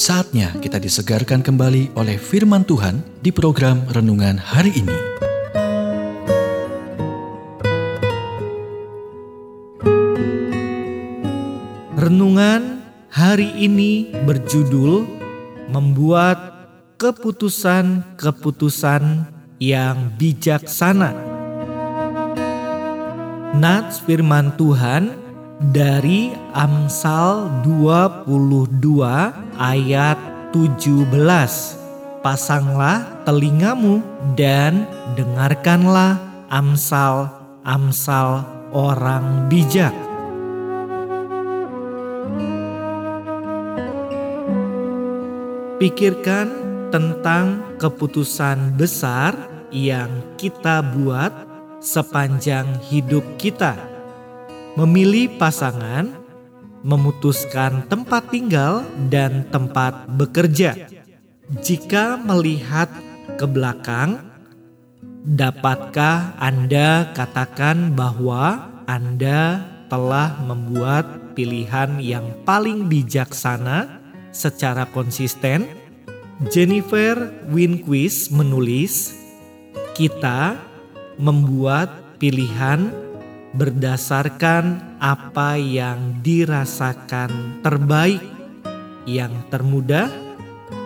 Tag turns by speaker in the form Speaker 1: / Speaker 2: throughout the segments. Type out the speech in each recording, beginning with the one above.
Speaker 1: Saatnya kita disegarkan kembali oleh firman Tuhan di program renungan hari ini.
Speaker 2: Renungan hari ini berjudul Membuat keputusan-keputusan yang bijaksana. Nats firman Tuhan dari Amsal 22 ayat 17. Pasanglah telingamu dan dengarkanlah amsal-amsal orang bijak. Pikirkan tentang keputusan besar yang kita buat sepanjang hidup kita memilih pasangan, memutuskan tempat tinggal dan tempat bekerja. Jika melihat ke belakang, dapatkah Anda katakan bahwa Anda telah membuat pilihan yang paling bijaksana secara konsisten? Jennifer Winquist menulis, "Kita membuat pilihan berdasarkan apa yang dirasakan terbaik, yang termudah,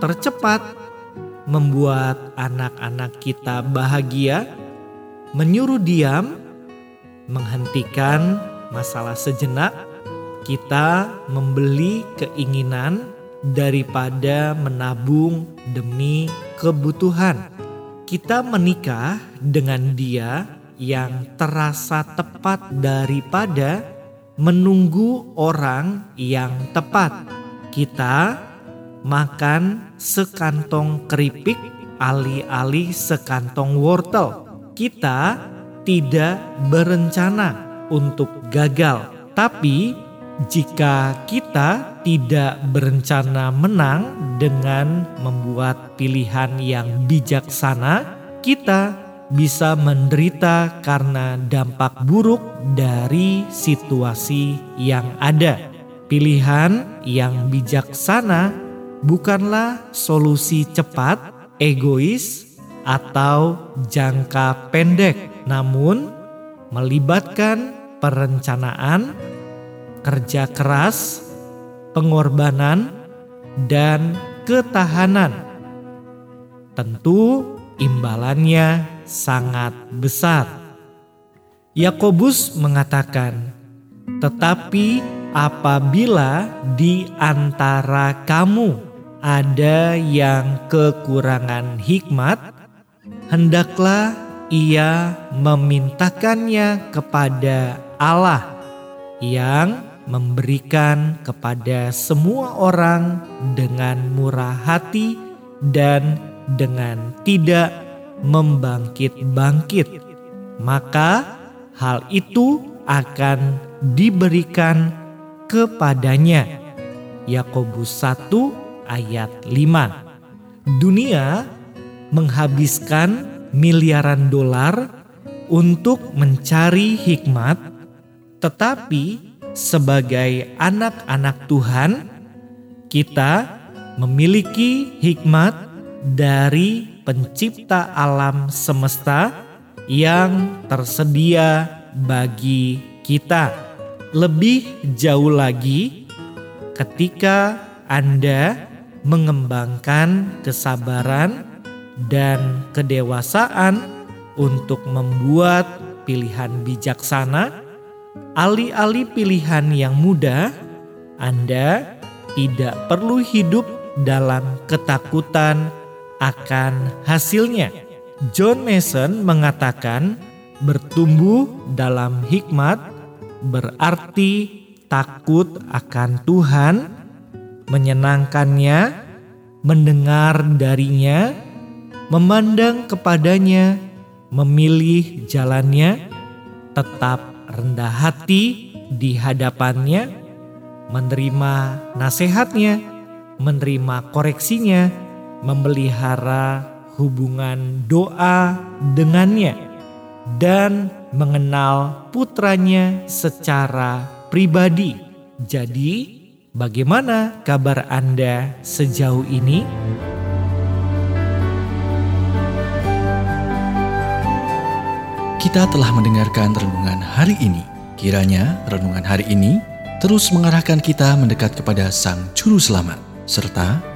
Speaker 2: tercepat, membuat anak-anak kita bahagia, menyuruh diam, menghentikan masalah sejenak, kita membeli keinginan daripada menabung demi kebutuhan. Kita menikah dengan dia yang terasa tepat daripada menunggu orang yang tepat. Kita makan sekantong keripik alih-alih sekantong wortel. Kita tidak berencana untuk gagal, tapi jika kita tidak berencana menang dengan membuat pilihan yang bijaksana, kita bisa menderita karena dampak buruk dari situasi yang ada. Pilihan yang bijaksana bukanlah solusi cepat, egois, atau jangka pendek, namun melibatkan perencanaan, kerja keras, pengorbanan, dan ketahanan. Tentu, imbalannya sangat besar. Yakobus mengatakan, "Tetapi apabila di antara kamu ada yang kekurangan hikmat, hendaklah ia memintakannya kepada Allah yang memberikan kepada semua orang dengan murah hati dan dengan tidak membangkit-bangkit, maka hal itu akan diberikan kepadanya. Yakobus 1 ayat 5. Dunia menghabiskan miliaran dolar untuk mencari hikmat, tetapi sebagai anak-anak Tuhan, kita memiliki hikmat dari pencipta alam semesta yang tersedia bagi kita. Lebih jauh lagi, ketika Anda mengembangkan kesabaran dan kedewasaan untuk membuat pilihan bijaksana, alih-alih pilihan yang mudah, Anda tidak perlu hidup dalam ketakutan akan hasilnya. John Mason mengatakan bertumbuh dalam hikmat berarti takut akan Tuhan, menyenangkannya, mendengar darinya, memandang kepadanya, memilih jalannya, tetap rendah hati di hadapannya, menerima nasihatnya, menerima koreksinya, memelihara hubungan doa dengannya dan mengenal putranya secara pribadi. Jadi, Bagaimana kabar Anda sejauh ini?
Speaker 1: Kita telah mendengarkan renungan hari ini. Kiranya renungan hari ini terus mengarahkan kita mendekat kepada Sang Juru Selamat, serta